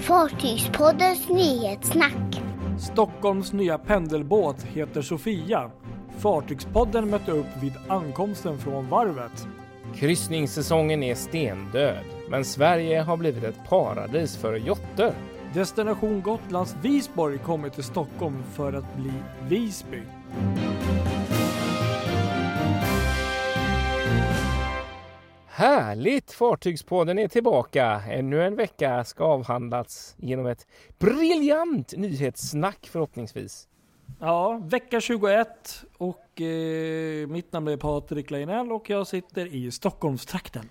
Fartygspoddens nyhetssnack. Stockholms nya pendelbåt heter Sofia. Fartygspodden mötte upp vid ankomsten från varvet. Kryssningssäsongen är stendöd, men Sverige har blivit ett paradis för jotter. Destination Gotlands Visborg kommer till Stockholm för att bli Visby. Härligt! Fartygspodden är tillbaka. Ännu en vecka ska avhandlats genom ett briljant nyhetssnack förhoppningsvis. Ja, vecka 21 och eh, mitt namn är Patrik Leinell och jag sitter i Stockholmstrakten.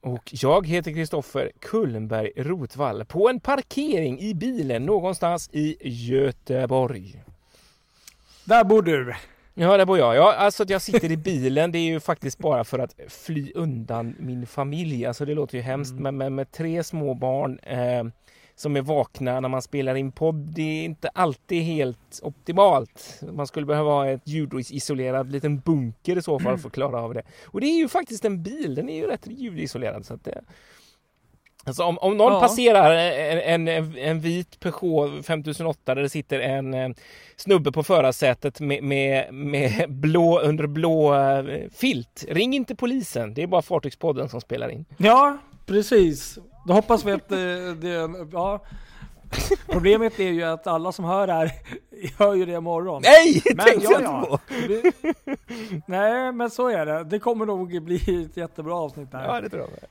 Och jag heter Kristoffer Kullenberg Rotvall på en parkering i bilen någonstans i Göteborg. Där bor du. Ja, där bor jag. Ja, alltså att jag sitter i bilen, det är ju faktiskt bara för att fly undan min familj. Alltså det låter ju hemskt, Mm. men med, med tre små barn eh, som är vakna när man spelar in podd, det är inte alltid helt optimalt. Man skulle behöva ha ett ljudisolerad liten bunker i så fall för att klara av det. Och det är ju faktiskt en bil, den är ju rätt ljudisolerad. Så att det... Alltså om, om någon Ja. passerar en, en, en vit Peugeot 5008 där det sitter en eh, snubbe på förarsätet med, med, med blå, under blå eh, filt. Ring inte polisen, det är bara Fartygspodden som spelar in. Ja, precis. Då hoppas vi att eh, det... Ja. Problemet är ju att alla som hör det här hör ju det imorgon. Nej, Men tänkte ja, jag inte ja. på! Det, nej, men så är det. Det kommer nog bli ett jättebra avsnitt där. Ja, det tror jag.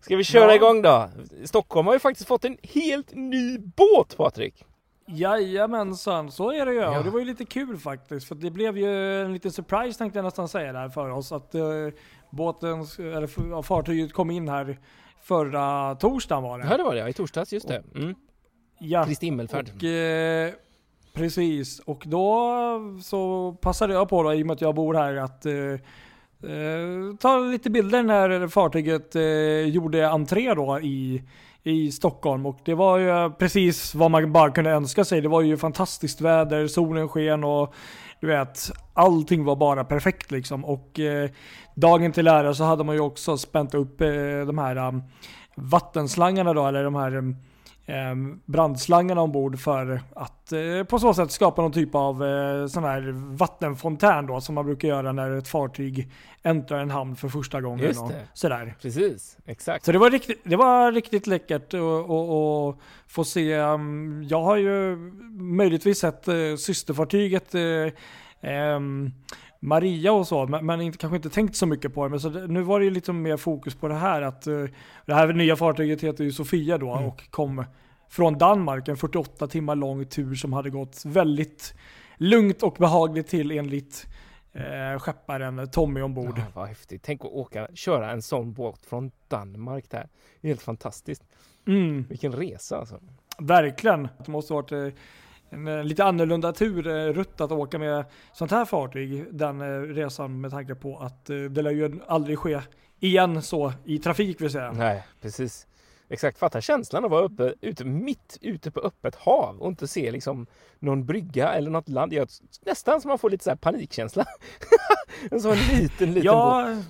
Ska vi köra Ja. igång då? Stockholm har ju faktiskt fått en helt ny båt, Patrik! Jajamensan, så är det ju. Ja. Och det var ju lite kul faktiskt. För det blev ju en liten surprise tänkte jag nästan säga där för oss. Att eh, båten, eller fartyget kom in här förra torsdagen var det. Ja, det var det, ja, i torsdags, just det. Mm. Ja. Kristi himmelfärd. Och, eh, precis, och då så passade jag på då, i och med att jag bor här, att eh, eh, ta lite bilder när fartyget eh, gjorde entré då i, i Stockholm. Och det var ju precis vad man bara kunde önska sig. Det var ju fantastiskt väder, solen sken och du vet, allting var bara perfekt liksom. Och eh, dagen till ära så hade man ju också spänt upp eh, de här um, vattenslangarna då, eller de här um, brandslangarna ombord för att eh, på så sätt skapa någon typ av eh, sån här vattenfontän då som man brukar göra när ett fartyg äntrar en hamn för första gången. Just och det. sådär. Precis, exakt. Så det var riktigt, det var riktigt läckert att få se. um, Jag har ju möjligtvis sett uh, systerfartyget um, Maria och så, men, men inte, kanske inte tänkt så mycket på det. Men så det, nu var det ju lite mer fokus på det här att uh, det här nya fartyget heter ju Sofia då Mm. och kom från Danmark. En 48 timmar lång tur som hade gått väldigt lugnt och behagligt till enligt uh, skepparen Tommy ombord. Ja, vad häftigt. Tänk att åka, köra en sån båt från Danmark där. Helt fantastiskt. Mm. Vilken resa alltså. Verkligen. Det måste ha varit eh, en eh, lite annorlunda turrutt att åka med sånt här fartyg den eh, resan med tanke på att eh, det lär ju aldrig ske igen så i trafik vill säga. Nej, precis. Exakt, fatta känslan att vara uppe, ute, mitt ute på öppet hav och inte se liksom någon brygga eller något land. Jag, nästan som man får lite så här panikkänsla. en sån liten, liten båt.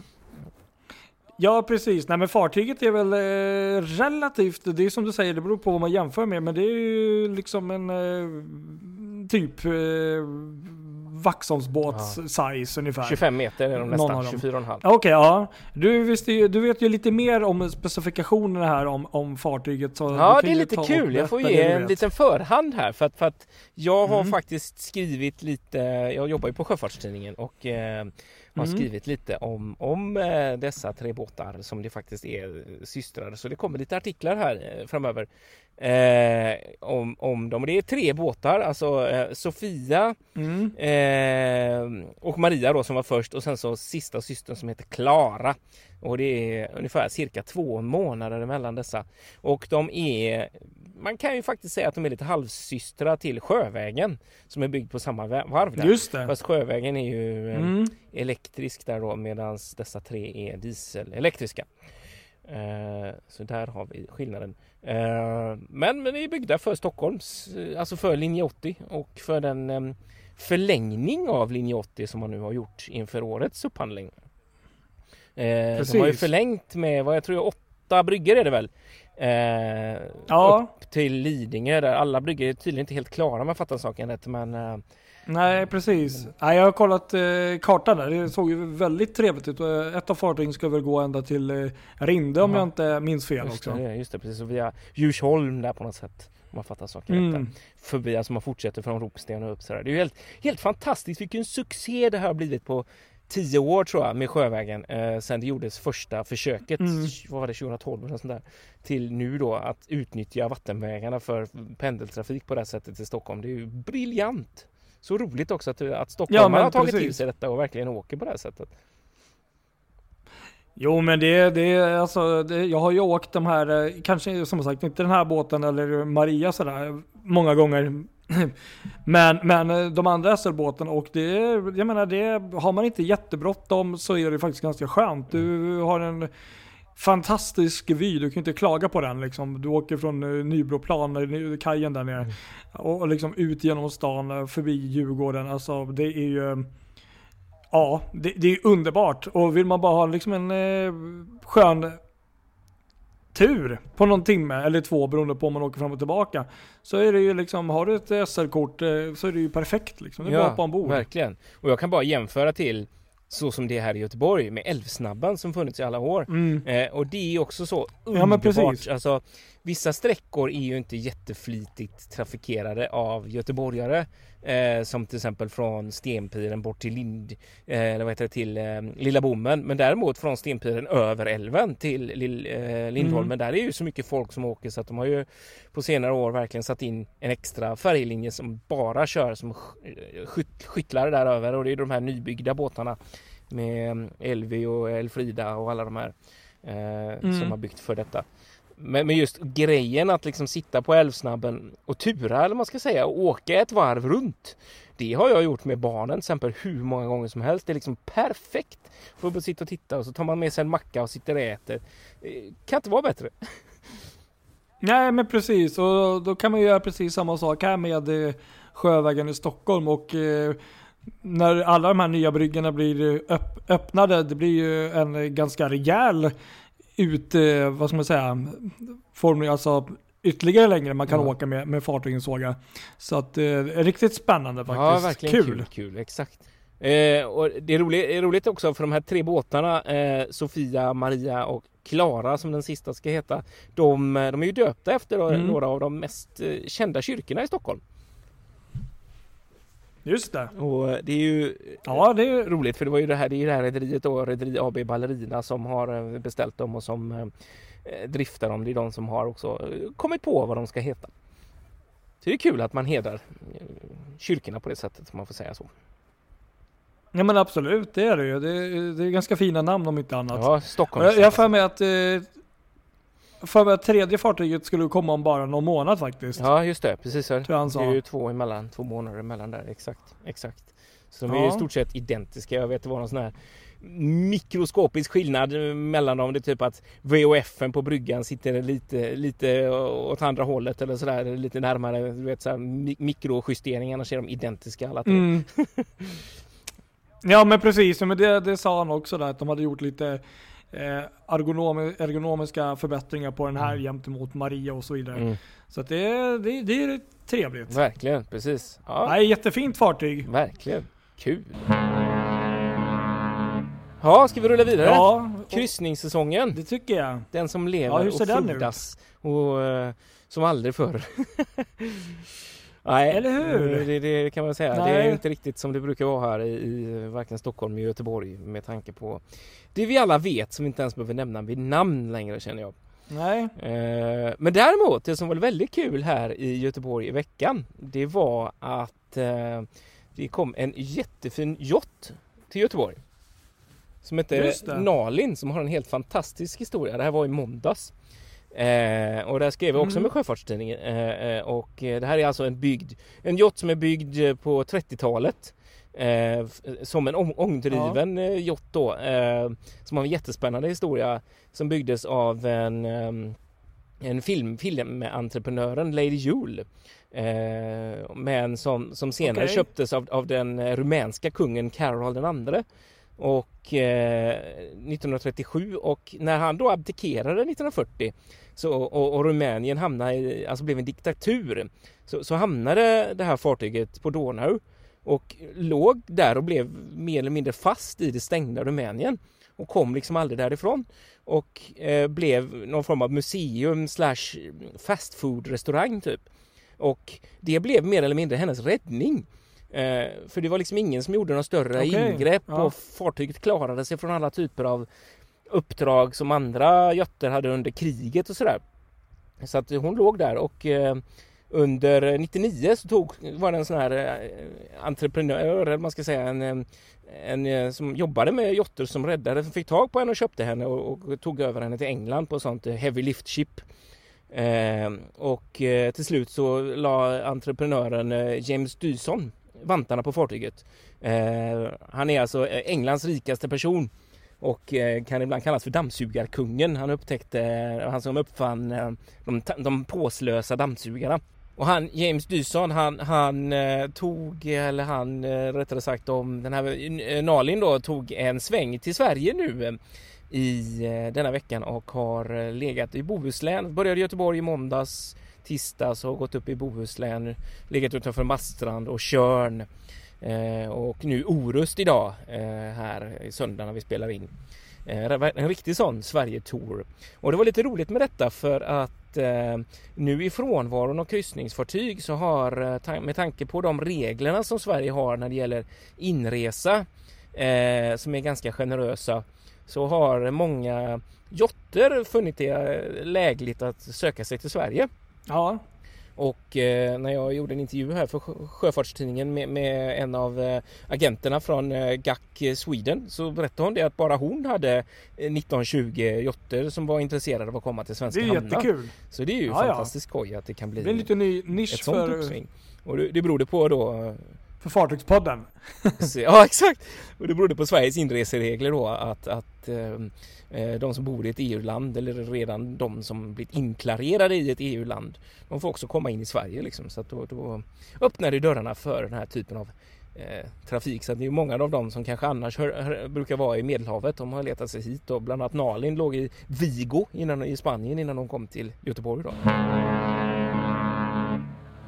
Ja, ja precis. Nej men fartyget är väl eh, relativt, det är som du säger, det beror på vad man jämför med. Men det är ju liksom en eh, typ eh, Vaxholmsbåts size ungefär. 25 meter är de nästan, dem. 24,5. Okej, ja. Du, visste du vet ju lite mer om specifikationerna här om, om fartyget. Så Ja, det är lite kul. Jag får ge en liten förhand här för att, för att jag har Mm. faktiskt skrivit lite, jag jobbar ju på Sjöfartstidningen och eh, har Mm. skrivit lite om, om eh, dessa tre båtar som det faktiskt är systrar. Så det kommer lite artiklar här eh, framöver eh, om, om dem. Och det är tre båtar, alltså eh, Sofia Mm. Eh, och Maria då som var först och sen så sista systern som heter Klara. Och det är ungefär cirka två månader mellan dessa. Och de är, man kan ju faktiskt säga att de är lite halvsystrar till Sjövägen som är byggd på samma varv där. Just det. Fast Sjövägen är ju eh, Mm. elektrisk där då medan dessa tre är dieselelektriska. Eh, så där har vi skillnaden. Eh, men, men är byggda för Stockholms, eh, alltså för linje 80 och för den eh, förlängning av linje 80 som man nu har gjort inför årets upphandling. Eh, de har ju förlängt med vad jag tror åtta bryggor är det väl. Eh, Ja, upp till Lidingö där alla bryggor är tydligen inte helt klara om jag fattar saken rätt men eh, nej precis. Nej, jag har kollat eh, kartan där. Det såg ju väldigt trevligt ut. Och Ett av fartygen ska väl gå ända till eh, Rinde om Ja. jag inte minns fel just, också. det, just det, precis. Och via Djursholm där på något sätt. Om man fattar saken rätt. Mm. där. Förbi, alltså man fortsätter från Ropsten och upp sådär. Det är ju helt, helt fantastiskt vilken succé det här har blivit på tio år tror jag med Sjövägen. Eh, sen det gjordes första försöket, Mm. vad var det, 2012 eller sånt där. Till nu då att utnyttja vattenvägarna för pendeltrafik på det här sättet till Stockholm. Det är ju briljant! Så roligt också att, att stockholmarna men har tagit till precis. sig detta och verkligen åker på det här sättet. Jo men det, det är alltså, det, jag har ju åkt de här, eh, kanske som sagt inte den här båten eller Maria sådär många gånger. Men, men eh, de andra SL-båtarna och det, jag menar det, har man inte jättebråttom så är det faktiskt ganska skönt. Du har en fantastisk vy, du kan inte klaga på den liksom. Du åker från eh, Nybroplan, eh, kajen där nere och, och liksom ut genom stan, förbi Djurgården. Alltså det är ju Ja, det, det är underbart. Och vill man bara ha liksom en skön tur på någon timme eller två beroende på om man åker fram och tillbaka. Så är det ju liksom, har du ett SL-kort eh, så är det ju perfekt liksom. Det är bara på ombord. verkligen. Och jag kan bara jämföra till så som det är här i Göteborg med Älvsnabben som funnits i alla år. Mm. Eh, och det är också så Ja, underbart. precis. Alltså, vissa sträckor är ju inte jätteflitigt trafikerade av göteborgare. Eh, som till exempel från Stenpiren bort till Lind, eh, eller vad heter det, till eh, Lilla Bommen. Men däremot från Stenpiren över älven till Lill, eh, Lindholmen. Mm. Där är ju så mycket folk som åker så att de har ju på senare år verkligen satt in en extra färjelinje som bara kör som sk- skytt, skyttlare där över. Och det är de här nybyggda båtarna med eh, Elvi och Elfrida och alla de här eh, Mm. som har byggt för detta. Men, men just grejen att liksom sitta på älvsnabben och tura eller vad man ska säga och åka ett varv runt. Det har jag gjort med barnen till exempel hur många gånger som helst. Det är liksom perfekt. Får bara sitta och titta och så tar man med sig en macka och sitter och äter. Eh, kan inte vara bättre. Nej men precis, och då kan man ju göra precis samma sak här med eh, Sjövägen i Stockholm och eh, när alla de här nya bryggorna blir öppnade, det blir ju en ganska rejäl ut, eh, vad ska man säga, form, alltså ytterligare längre man kan Ja. åka med, med fartygen såg jag. Så att eh, riktigt spännande faktiskt. Ja, verkligen kul. kul. kul, exakt. Eh, och det är roligt, är roligt också för de här tre båtarna, eh, Sofia, Maria och Klara som den sista ska heta. De, de är ju döpta efter Mm. några av de mest eh, kända kyrkorna i Stockholm. Just det. Och eh, det är ju Ja, det är roligt för det var ju det här, det är ju det här rederiet då, Rederi AB Ballerina som har eh, beställt dem och som eh, driftar dem. Det är de som har också eh, kommit på vad de ska heta. Så det är kul att man hedrar eh, kyrkorna på det sättet, om man får säga så. Ja men absolut, det är det ju. Det är, det är ganska fina namn om inte annat. Ja, Stockholm. Jag jag har för mig att eh, för mig att tredje fartyget skulle komma om bara någon månad faktiskt. Ja, just det. Precis så. Det är ju två emellan, två månader emellan där. Exakt, exakt. Så de är Ja. i stort sett identiska. Jag vet det var någon sån här mikroskopisk skillnad mellan dem. Det är typ att VOFen på bryggan sitter lite, lite åt andra hållet eller sådär. Lite närmare. Du vet såhär mi- mikrojusteringar. Annars är de identiska alla tre. Mm. ja men precis, men det, det sa han också där att de hade gjort lite ergonomiska förbättringar på den här gentemot Maria och så vidare. Mm. Så att det, det, det är trevligt. Verkligen, precis. Ja, Nej, jättefint fartyg. verkligen. Kul. Ja, ska vi rulla vidare? Ja, Kryssningssäsongen. det tycker jag. Den som lever Ja, hur ser och frodas och eh, som aldrig förr. Nej, Eller hur? Det, det kan man säga. Det Nej. är inte riktigt som det brukar vara här i, i varken Stockholm eller Göteborg med tanke på det vi alla vet som vi inte ens behöver nämna vid namn längre känner jag. Nej. Eh, men däremot, det som var väldigt kul här i Göteborg i veckan, det var att eh, det kom en jättefin yacht till Göteborg. Som heter det. Nalin som har en helt fantastisk historia. Det här var i måndags. Eh, och där skrev jag också Mm. med Sjöfartstidningen. Eh, eh, och eh, det här är alltså en byggd, en yacht som är byggd eh, på 30-talet. Eh, som en ång- ångdriven ja. yacht då. Som har en jättespännande historia. Som byggdes av en, ehm, en film, filmentreprenören Lady Jule. Men som, som senare Okej. köptes av, av den rumänska kungen Karol den andre och eh, 1937 och när han då abdikerade 1940 så, och, och Rumänien hamnade i, alltså blev en diktatur så, så hamnade det här fartyget på Donau och låg där och blev mer eller mindre fast i det stängda Rumänien och kom liksom aldrig därifrån och eh, blev någon form av museum slash fast food restaurang typ. Och det blev mer eller mindre hennes räddning. Eh, för det var liksom ingen som gjorde några större Okej, ingrepp ja. och fartyget klarade sig från alla typer av uppdrag som andra yachter hade under kriget och sådär. Så att hon låg där och eh, under 99 så tog, var det en sån här eh, entreprenör, eller man ska säga, en, eh, en eh, som jobbade med jotter som räddare, som fick tag på henne och köpte henne och, och tog över henne till England på ett sånt heavy lift ship. Eh, och till slut så la entreprenören James Dyson vantarna på fartyget. Eh, han är alltså eh, Englands rikaste person och eh, kan ibland kallas för dammsugarkungen. Han upptäckte, eh, han som uppfann de, de påslösa dammsugarna. Och han, James Dyson, han, han tog, eller han rättare sagt om den här Nalin då tog en sväng till Sverige nu i denna veckan och har legat i Bohuslän. Började i Göteborg i måndags, tisdags alltså, och gått upp i Bohuslän, legat utanför Mastrand och Tjörn. Eh, och nu Orust idag eh, här i söndag när vi spelar in. Eh, en riktig sån Sverige-tour. Och det var lite roligt med detta för att nu i frånvaron av kryssningsfartyg så har med tanke på de reglerna som Sverige har när det gäller inresa som är ganska generösa så har många jotter funnit det lägligt att söka sig till Sverige. Ja, Och eh, när jag gjorde en intervju här för Sjö- Sjöfartstidningen med, med en av eh, agenterna från eh, GAC Sweden så berättade hon det att bara hon hade eh, 19-20 jotter som var intresserade av att komma till det svenska är hamnar. jättekul. Så det är ju Ja, ja. fantastiskt skoj att det kan bli Det en liten ny ett nisch sånt för, uppsving. Och det, det berodde på då för Fartygspodden. Ja exakt! Och det berodde på Sveriges inreseregler då att, att eh, eh, de som bor i ett EU-land eller redan de som blivit inklarerade i ett EU-land de får också komma in i Sverige liksom. Så att då, då öppnar det dörrarna för den här typen av eh, trafik. Så att det är många av dem som kanske annars hör, hör, brukar vara i Medelhavet. De har letat sig hit och bland annat Nalin låg i Vigo innan, i Spanien innan de kom till Göteborg då.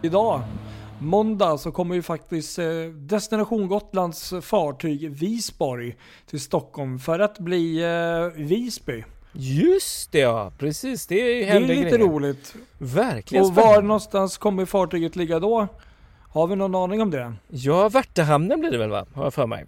Idag, måndag, så kommer ju faktiskt eh, Destination Gotlands fartyg Visborg till Stockholm för att bli eh, Visby. Just det ja, precis. Det Det är händer lite grejer. roligt. Verkligen Och var någonstans kommer fartyget ligga då? Har vi någon aning om det? Ja, Värtahamnen blir det väl va? Har jag för mig.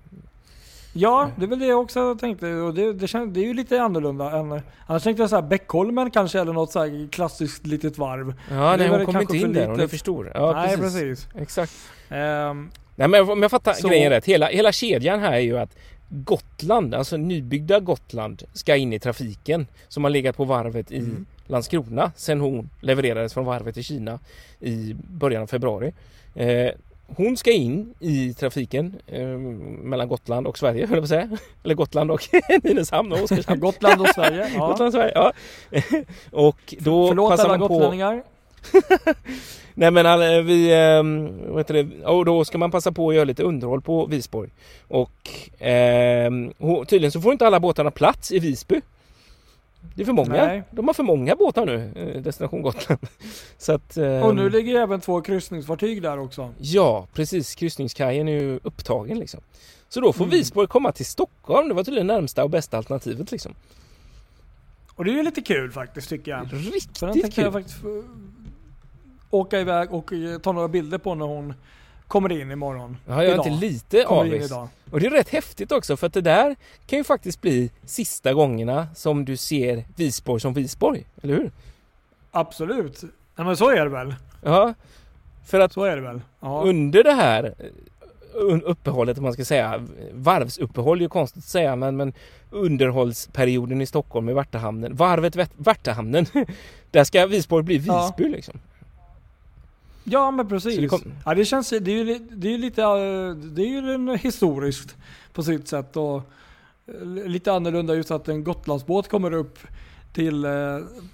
Ja, det är väl det jag också tänkte. Och det, det, kän, det är ju lite annorlunda än... Annars tänkte jag så här Beckholmen kanske, eller något så här klassiskt litet varv. Ja, nej, hon kommer kanske inte in där, hon är för stor. Ja, Nej, precis. precis. Exakt. Ehm, Nej, men om jag fattar Så- grejen rätt. Hela, hela kedjan här är ju att Gotland, alltså nybyggda Gotland, ska in i trafiken. Som har legat på varvet i Mm. Landskrona sen hon levererades från varvet till Kina i början av februari. Eh, hon ska in i trafiken eh, mellan Gotland och Sverige, höll jag på att säga. Eller Gotland och Nynäshamn och Oskarshamn. Gotland och Sverige. Ja. Gotland och Sverige, ja. och då Förlåt passar alla man på... gotlänningar. Nej men alla, vi, ehm, vad heter det, och då ska man passa på att göra lite underhåll på Visborg. Och ho- tydligen så får inte alla båtarna plats i Visby. Det är för många. Nej. De har för många båtar nu, eh, Destination Gotland. Så att... ehm, Och nu ligger även två kryssningsfartyg där också. Ja, precis. Kryssningskajen är ju upptagen liksom. Så då får Mm. Visborg komma till Stockholm. Det var tydligen närmsta och bästa alternativet liksom. Och det är ju lite kul faktiskt tycker jag. Riktigt kul! jag faktiskt åka iväg och eh, ta några bilder på när hon kommer in imorgon. Ja, jag är idag. inte lite avis. Och det är rätt häftigt också för att det där kan ju faktiskt bli sista gångerna som du ser Visborg som Visborg, eller hur? Absolut. Ja men så är det väl. Ja, för att Så är det väl. Ja. under det här eh, uppehållet, om man ska säga, varvsuppehåll är ju konstigt att säga, men, men underhållsperioden i Stockholm i Värtahamnen, varvet Värt- Värtahamnen, där ska Visborg bli Ja. Visby liksom. Ja men Så precis. det kom- Ja det känns, det är ju, det är lite, eh, det är ju en historiskt på sitt sätt och eh, lite annorlunda just att en Gotlandsbåt kommer upp till, eh,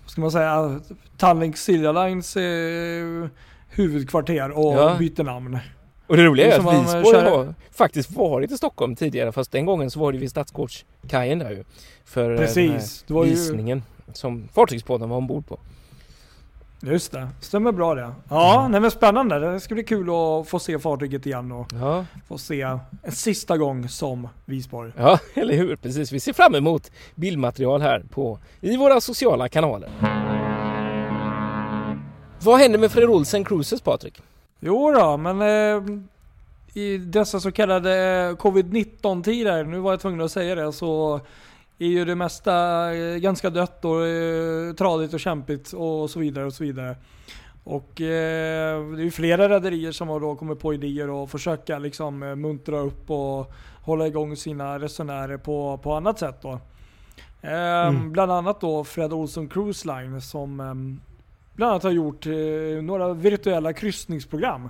ska man säga, Tallink Silja Lines eh, huvudkvarter och Ja. byter namn. Och det roliga är att Visborg kör- har faktiskt varit i Stockholm tidigare fast den gången så var det vid Stadsgårdskajen där ju. För eh, den här Precis. Var ju... visningen som Fartygsbåten var ombord på. Just det. Stämmer bra det. Ja, Mm. nej men spännande. Det ska bli kul att få se fartyget igen och Ja, få se en sista gång som Visborg. ja eller hur? Precis. Vi ser fram emot bildmaterial här på, i våra sociala kanaler. Vad händer med Fred Olsen Cruises Patrik? Jo då, men eh, i dessa så kallade eh, covid-19 tider, nu var jag tvungen att säga det, så är ju det mesta eh, ganska dött och eh, tradigt och kämpigt och så vidare och så vidare. Och eh, det är ju flera rederier som har då kommit på idéer och försöka liksom eh, muntra upp och hålla igång sina resenärer på, på annat sätt då. Eh, Mm. Bland annat då Fred Olsson Cruise Line som ehm, bland annat har gjort eh, några virtuella kryssningsprogram.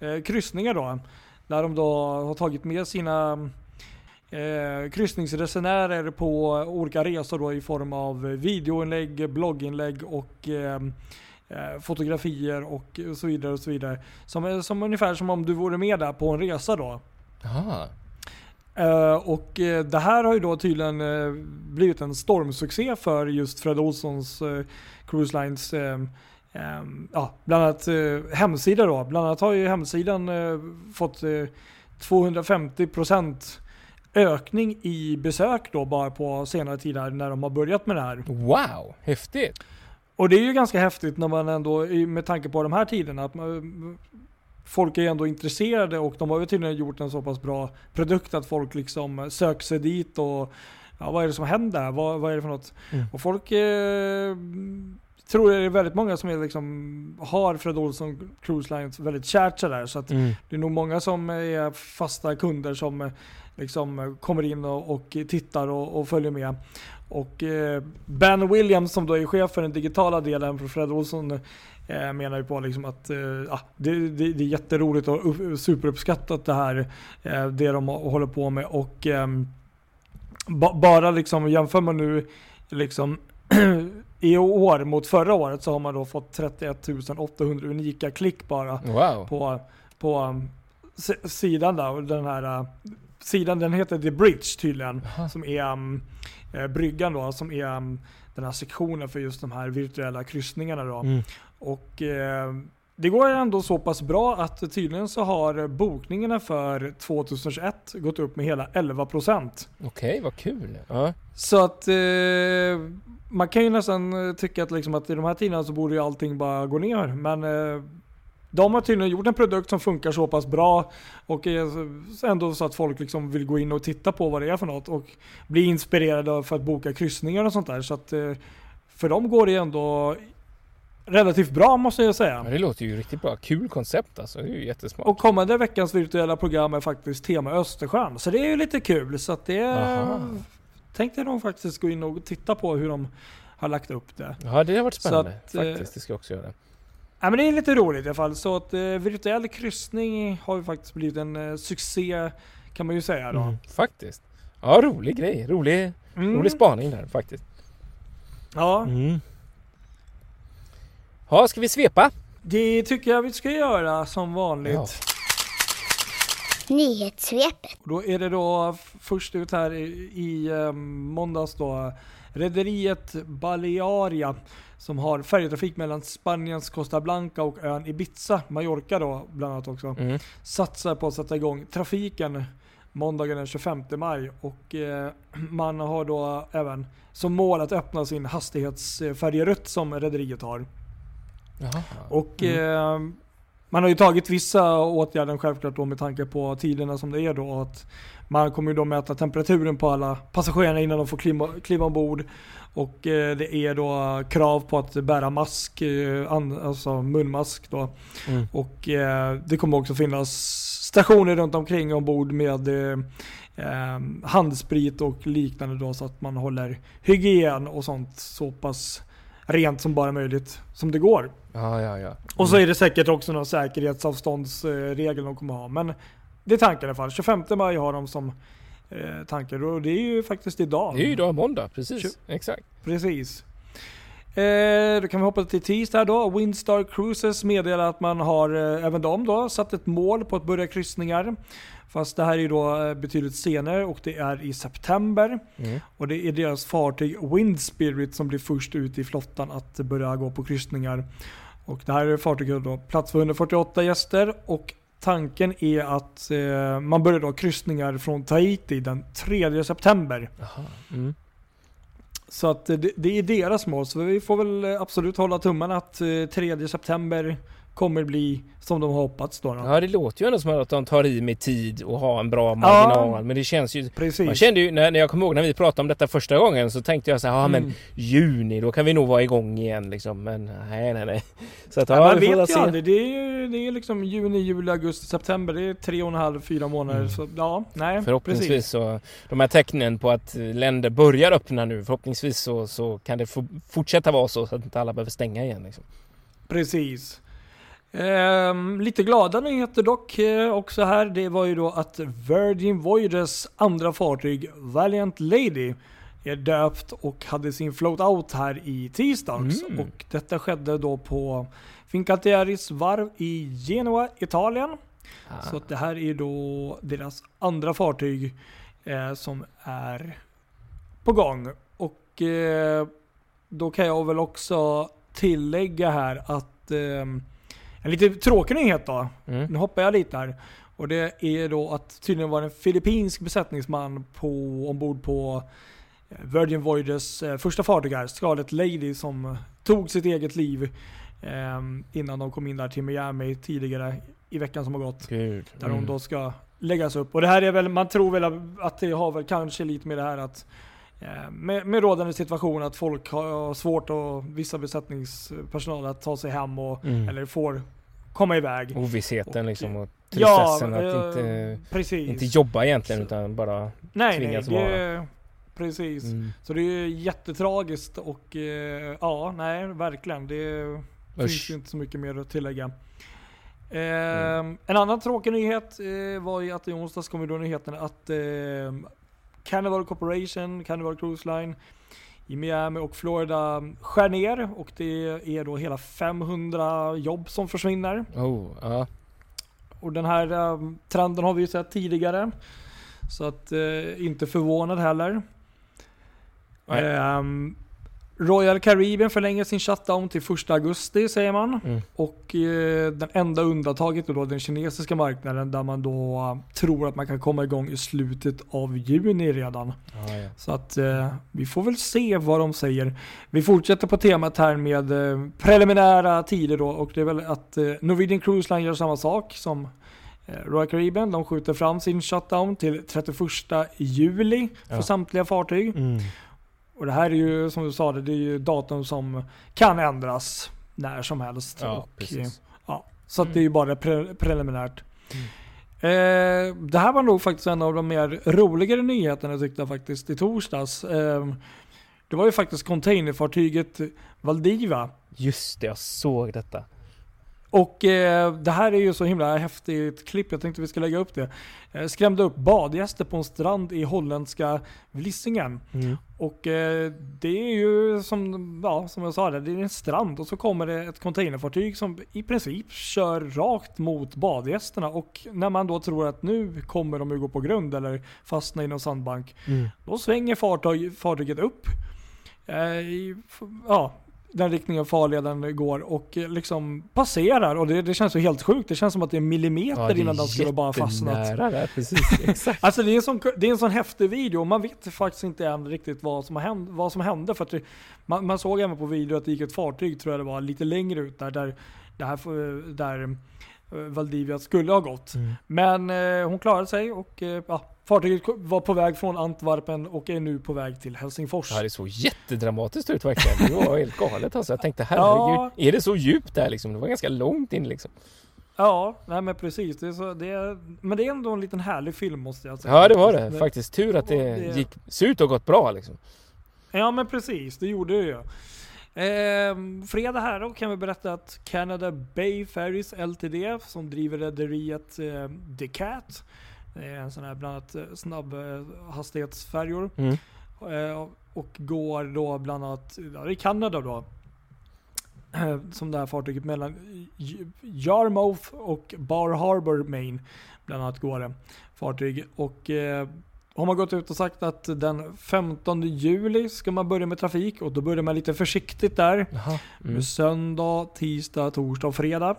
Eh, kryssningar då. Där de då har tagit med sina eh, kryssningsresenärer på olika resor då i form av videoinlägg, blogginlägg och eh, eh, fotografier och så vidare. och så vidare. Som, är- som ungefär som om du vore med där på en resa då. Aha. Eh, och eh, det här har ju då tydligen eh, blivit en stormsuccé för just Fred Olssons uh, Cruise Lines eh, eh, ja, bland annat eh, hemsida då. Bland annat har ju hemsidan eh, fått eh, 250% ökning i besök då bara på senare tid här när de har börjat med det här. Wow, häftigt! Och det är ju ganska häftigt när man ändå, med tanke på de här tiderna, att man, folk är ändå intresserade och de har ju tydligen gjort en så pass bra produkt att folk liksom söker sig dit och ja, vad är det som händer? Vad, vad är det för något? Mm. Och folk eh, tror det är väldigt många som är liksom, har Fred Olsson Cruise Lines väldigt kärt sådär. Så att Mm. det är nog många som är fasta kunder som eh, liksom eh, kommer in och, och tittar och, och följer med. Och eh, Ben Williams som då är chef för den digitala delen för Fred Olsson eh, menar ju på liksom att eh, det, det, det är jätteroligt och upp, superuppskattat det här eh, det de håller på med och ehm, ba, bara liksom jämför man nu liksom i år mot förra året så har man då fått 31 800 unika klick bara Wow! på, på s- sidan där. Och den här sidan den heter The Bridge tydligen. Aha. Som är um, eh, bryggan då. Som är um, den här sektionen för just de här virtuella kryssningarna då. Mm. Och eh, det går ändå så pass bra att tydligen så har bokningarna för 2021 gått upp med hela 11%. Okej, vad kul! Ja. Så att eh, man kan ju nästan eh, tycka att, liksom att i de här tiderna så borde ju allting bara gå ner. Men eh, de har tydligen gjort en produkt som funkar så pass bra och är ändå så att folk liksom vill gå in och titta på vad det är för något och bli inspirerade för att boka kryssningar och sånt där. Så att eh, för dem går det ändå relativt bra måste jag säga. ja, det låter ju riktigt bra. Kul koncept alltså. Det är ju jättesmart. Och kommande veckans virtuella program är faktiskt tema Östersjön. Så det är ju lite kul. Så att det tänkte jag nog faktiskt gå in och titta på hur de har lagt upp det. Ja, det har varit spännande. att, eh, Faktiskt, det ska jag också göra. Ja, men det är lite roligt i alla fall. Så att eh, virtuell kryssning har ju faktiskt blivit en eh, succé kan man ju säga då. Mm, faktiskt. Ja, rolig grej. Rolig, Mm. rolig spaning där faktiskt. Ja, Mm. Ja, ska vi svepa? det tycker jag vi ska göra som vanligt. Ja. Nyhetssvepet. Då är det då först ut här i, i eh, måndags då Rederiet Balearia som har färjetrafik mellan Spaniens Costa Blanca och ön Ibiza, Mallorca då bland annat också. Mm. satsar på att sätta igång trafiken måndagen den 25 maj och eh, man har då även som mål att öppna sin hastighetsfärjerutt som rederiet har. Jaha. Och Mm. eh, man har ju tagit vissa åtgärder självklart då med tanke på tiderna som det är då. Att man kommer ju då mäta temperaturen på alla passagerarna innan de får kliva, kliva ombord. Och eh, det är då krav på att bära mask, eh, alltså munmask då. Mm. Och eh, det kommer också finnas stationer runt omkring ombord med handsprit och liknande då så att man håller hygien och sånt så pass rent som bara möjligt som det går. Ja, ja, ja. Och så är det säkert också någon säkerhetsavståndsregel de kommer ha. Men det är tanken i alla fall. 25 maj har de som eh, tanke och det är ju faktiskt idag. Det är ju idag måndag, precis. Tju- Exakt. Precis. Eh, då kan vi hoppa till tisdag då. Windstar Cruises meddelar att man har, eh, även de då, satt ett mål på att börja kryssningar. Fast det här är då eh, betydligt senare och det är i september. Mm. Och det är deras fartyg Wind Spirit som blir först ut i flottan att börja gå på kryssningar. Och det här är fartyget då plats för 148 gäster och tanken är att eh, man börjar då kryssningar från Tahiti den 3 september. Mm. Så att det, det är deras mål, så vi får väl eh, absolut hålla tummarna att eh, 3 september kommer bli som de har hoppats då. då. Ja det låter ju ändå som att de tar i med tid och har en bra marginal. Men det känns ju... Precis. Man kände ju, när, när jag kommer ihåg när vi pratade om detta första gången så tänkte jag så här, ja men Mm. juni då kan vi nog vara igång igen liksom. Men nej nej nej. Så att Ja, ja, man vi får väl vet ju se. aldrig. Det är, ju- det är liksom juni, juli, augusti, september. Det är tre och en halv, fyra månader. Mm. Så ja, nej. Förhoppningsvis Precis. så, de här tecknen på att länder börjar öppna nu, förhoppningsvis så, så kan det fortsätta vara så, så att inte alla behöver stänga igen. Liksom. Precis. Ehm, lite glada nyheter dock eh, också här. Det var ju då att Virgin Voyages andra fartyg Valiant Lady är döpt och hade sin float out här i tisdags. Mm. Och detta skedde då på Fincantieri's varv i Genua, Italien. Ah. Så det här är då deras andra fartyg eh, som är på gång. Och eh, då kan jag väl också tillägga här att eh, en lite tråkig nyhet då. Mm. Nu hoppar jag lite här. Och det är då att tydligen var en filippinsk besättningsman på, ombord på eh, Virgin Voyages eh, första fartyg här, Scarlet Lady, som tog sitt eget liv eh, innan de kom in där till Miami tidigare i veckan som har gått. Gud. Där Mm. de då ska läggas upp. Och det här är väl, man tror väl att det har väl kanske lite med det här att eh, med, med rådande situation att folk har svårt och vissa besättningspersonal att ta sig hem och Mm. eller får komma iväg. Ovissheten Och- liksom och Ja, tristessen att eh, inte, precis. inte jobba egentligen utan bara... nej, nej, tvingas det, precis. Mm. Så det är jättetragiskt och eh, ja, nej, verkligen. Det finns Usch. ju inte så mycket mer att tillägga. Eh, En annan tråkig nyhet eh, var ju att i onsdags kom ju då nyheten att eh, Carnival Corporation, Carnival Cruise Line i Miami och Florida skär ner och det är då hela 500 jobb som försvinner. Oh, ja. Och den här eh, trenden har vi ju sett tidigare. Så att eh, inte förvånad heller. Nej. Royal Caribbean förlänger sin shutdown till 1 augusti säger man. Mm. Och eh, den enda undantaget är då den kinesiska marknaden där man då eh, tror att man kan komma igång i slutet av juni redan. Ja, ja. Så att eh, vi får väl se vad de säger. Vi fortsätter på temat här med eh, preliminära tider då och det är väl att eh, Norwegian Cruise Line gör samma sak som eh, Royal Caribbean. De skjuter fram sin shutdown till 31 juli för Ja. samtliga fartyg. Mm. Och det här är ju som du sa, det är ju datum som kan ändras när som helst. Ja, och, precis. Ja, så att det är ju bara pre preliminärt. Mm. Eh, det här var nog faktiskt en av de mer roligare nyheterna tyckte jag faktiskt i torsdags. Eh, det var ju faktiskt containerfartyget Valdiva. Just det, jag såg detta. Och eh, det här är ju så himla häftigt klipp, jag tänkte vi ska lägga upp det. Eh, skrämde upp badgäster på en strand i holländska Vlissingen. Mm. Och eh, det är ju som, ja, som jag sa, det, det är en strand och så kommer det ett containerfartyg som i princip kör rakt mot badgästerna. Och när man då tror att nu kommer de ju gå på grund eller fastna i någon sandbank. Mm. Då svänger fartyg, fartyget upp eh, i ja, den riktningen farleden går och eh, liksom passerar. Och det, det känns ju helt sjukt. Det känns som att det är millimeter Ja, det är innan den skulle bara fastnat. där, precis. Exakt. Alltså det är, en sån, det är en sån häftig video och man vet faktiskt inte än riktigt vad som, har hänt, vad som hände. För det, man, man såg även på video att det gick ett fartyg, tror jag det var, lite längre ut där, där, där eh, Valdivia skulle ha gått. Mm. Men eh, hon klarade sig och eh, ja, fartyget var på väg från Antwerpen och är nu på väg till Helsingfors. Det såg jättedramatiskt ut verkligen. Det var helt galet alltså. Jag tänkte herregud, Ja. är det så djupt där liksom? Det var ganska långt in liksom. Ja, nej men precis. Det är så, det är, men det är ändå en liten härlig film måste jag säga. Ja, det var det. Faktiskt tur att det Det- gick, ser ut att ha gått bra liksom. Ja men precis, det gjorde det ju. Ehm, fredag här då kan vi berätta att Canada Bay Ferries Ltd som driver rederiet eh, Decat. Det är en sån här bland annat eh, snabbhastighetsfärjor. Mm. Eh, och går då bland annat ja, i Kanada då. eh, som det här fartyget mellan Yarmouth och Bar Harbor, Maine. Bland annat går det fartyg. Och eh, har man gått ut och sagt att den 15 juli ska man börja med trafik och då börjar man lite försiktigt där. Jaha. Mm. Söndag, tisdag, torsdag och fredag.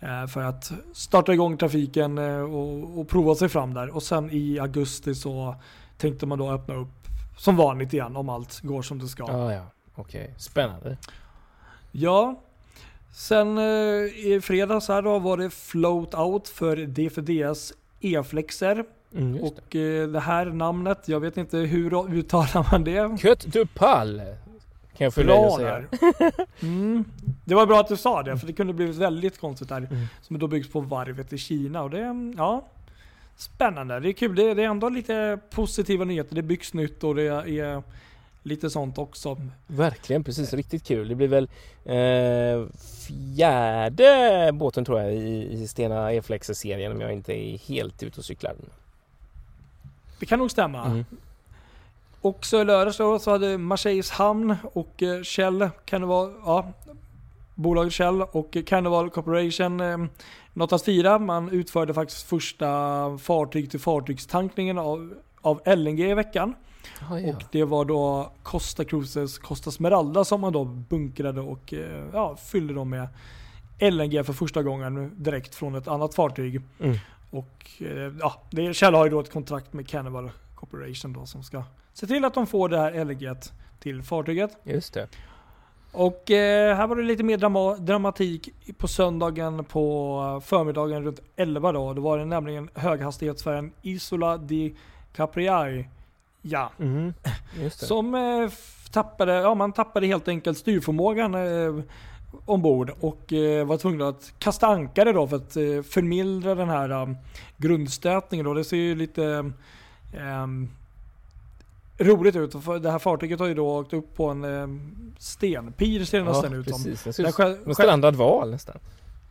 Eh, För att starta igång trafiken eh, och, och prova sig fram där. Och sen i augusti så tänkte man då öppna upp som vanligt igen om allt går som det ska. Ja, ja. Okej. Spännande. Ja. Sen eh, i fredags här då var det float out för DFDS E-flexer. Mm, just det. Och eh, det här namnet, jag vet inte hur uttalar man det? Kött du pall. Kan jag fylla och säga. där. Mm. Det var bra att du sa det, för det kunde blivit väldigt konstigt där. Mm. Som då byggs på varvet i Kina. Och det, ja, spännande. Det är kul. Det, det är ändå lite positiva nyheter. Det byggs nytt och det är lite sånt också. Verkligen, precis. Riktigt kul. Det blir väl eh, fjärde båten tror jag i, i Stena E-flexer-serien om jag inte är helt ute och cyklar. Det kan nog stämma. Mm. Också i lördags då så hade Marseilles hamn och eh, Shell, kan det vara, ja, bolaget Shell och Carnival Corporation eh, att fira. Man utförde faktiskt första fartyg till fartygstankningen av, av LNG i veckan. Ja, ja. Och det var då Costa Cruises Costa Smeralda som man då bunkrade och eh, ja, fyllde dem med LNG för första gången direkt från ett annat fartyg. Mm. Och eh, ja, det, Shell har ju då ett kontrakt med Carnival Corporation då som ska se till att de får det här LNG till fartyget. Just det. Och eh, här var det lite mer drama dramatik på söndagen på förmiddagen runt 11 då. Då var det nämligen höghastighetsfärjan Isola di Capriai. Ja, Mm. Just det. som eh, tappade, ja man tappade helt enkelt styrförmågan eh, ombord och eh, var tvungna att kasta ankare då för att eh, förmildra den här um, grundstötningen då. Det ser ju lite ehm, roligt ut. Det här fartyget har ju då åkt upp på en um, stenpir ser det ja, nästan ut som. en strandad val nästan.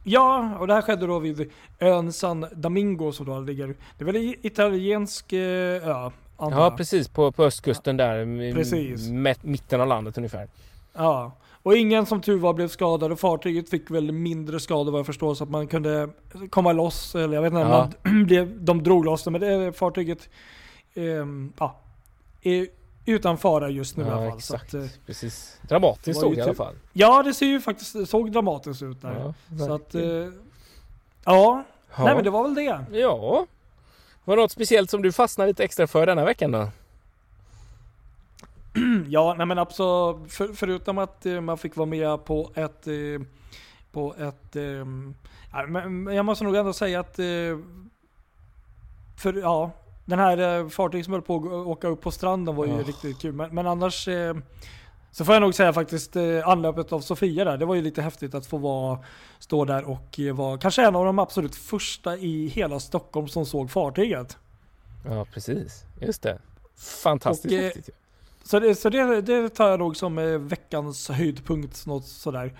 Ja, och det här skedde då vid ön San Domingo som då ligger, det är väl i- italiensk eh, ö? Ja, jag. precis. På, på östkusten där. Precis. Mitten av landet ungefär. Ja. Och ingen som tur var blev skadad och fartyget fick väl mindre skador vad jag förstår så att man kunde komma loss. Eller jag vet inte, Ja. man blev, de drog loss det men det fartyget ehm, ja, är utan fara just nu i alla Ja, fall. Så exakt. att, eh, Precis. Dramatiskt såg det i alla fall. ja, det ser ju faktiskt såg dramatiskt ut där. Ja, så att, eh, ja. Ja. Nej men det var väl det. Ja. Var det något speciellt som du fastnade lite extra för denna veckan då? Ja, nej men absolut. För, förutom att eh, man fick vara med på ett... Eh, på ett... Eh, men jag måste nog ändå säga att... Eh, för ja, den här fartyget som höll på att åka upp på stranden var ju Ja. riktigt kul. Men, men annars... Så får jag nog säga faktiskt anlöpet av Sofia där. Det var ju lite häftigt att få vara, stå där och vara kanske en av de absolut första i hela Stockholm som såg fartyget. Ja, precis. Just det. Fantastiskt Och, häftigt. Så, det, så det, det tar jag nog som eh, veckans höjdpunkt. Något sådär.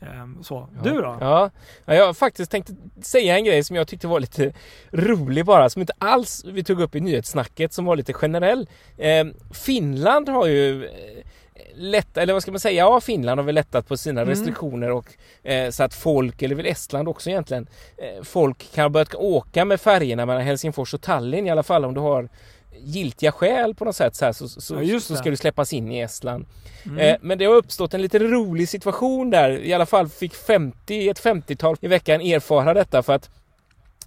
Ehm, så. Ja. Du då? Ja, ja, jag faktiskt tänkt säga en grej som jag tyckte var lite rolig bara, som inte alls vi tog upp i nyhetssnacket, som var lite generell. Eh, Finland har ju eh, lätt, eller vad ska man säga, ja Finland har väl lättat på sina Mm. restriktioner och eh, så att folk, eller väl Estland också egentligen, eh, folk kan börja åka med färgerna mellan Helsingfors och Tallinn i alla fall om du har giltiga skäl på något sätt så, här, så, så, Ja, så ska du släppas in i Estland. Mm. Eh, men det har uppstått en lite rolig situation där. I alla fall fick 50, ett 50-tal i veckan erfara detta för att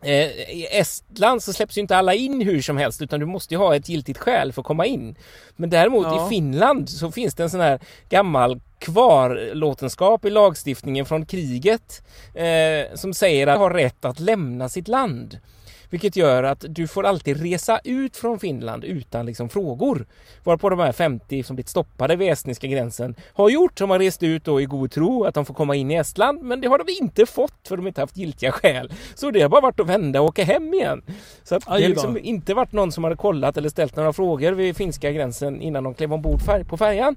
eh, i Estland så släpps ju inte alla in hur som helst utan du måste ju ha ett giltigt skäl för att komma in. Men däremot Ja. i Finland så finns det en sån här gammal kvarlåtenskap i lagstiftningen från kriget eh, som säger att du har rätt att lämna sitt land. Vilket gör att du får alltid resa ut från Finland utan liksom frågor. Varpå de här 50 som blivit stoppade vid estniska gränsen har gjort. De har rest ut då i god tro att de får komma in i Estland. Men det har de inte fått för de inte haft giltiga skäl. Så det har bara varit att vända och åka hem igen. Så att det har liksom inte varit någon som hade kollat eller ställt några frågor vid finska gränsen innan de klev ombord på färjan.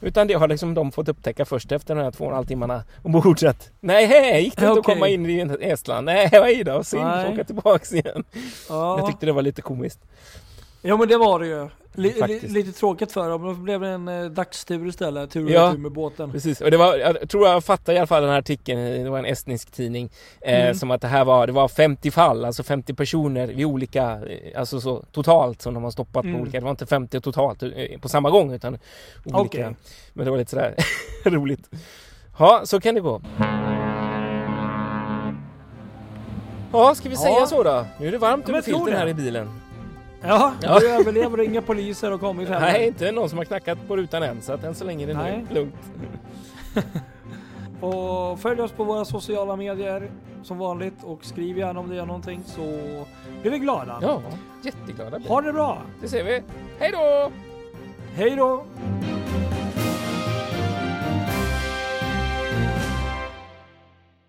Utan det har liksom de fått upptäcka först efter de här två och en halv timmarna ombord. Så att, nej, hej, gick det inte att Okej. komma in i Estland? Nej, oj då, synd, får åka tillbaks igen. ja. Jag tyckte det var lite komiskt. Ja men det var det ju. Faktiskt. lite tråkigt för dem, då blev det en eh, dagstur istället. Tur och Ja. retur med båten. Precis, och det var, jag tror jag fattar i alla fall den här artikeln, det var en estnisk tidning, eh, Mm. som att det här var, det var 50 fall, alltså 50 personer vid olika, eh, alltså så totalt som de har stoppat Mm. på olika, det var inte 50 totalt eh, på samma gång utan olika. Okej. Men det var lite sådär roligt. Ja, så kan det gå. Ja, ska vi säga Ja. så då? Nu är det varmt över filten här i bilen. Ja, Ja. du överlever och inga poliser har kommit heller. Nej, inte någon som har knackat på rutan än, så att än så länge är det Nej. lugnt. Och följ oss på våra sociala medier som vanligt och skriv gärna om det är någonting så blir vi glada. Ja, jätteglada. Ha det bra! Det ser vi. Hej då! Hej då!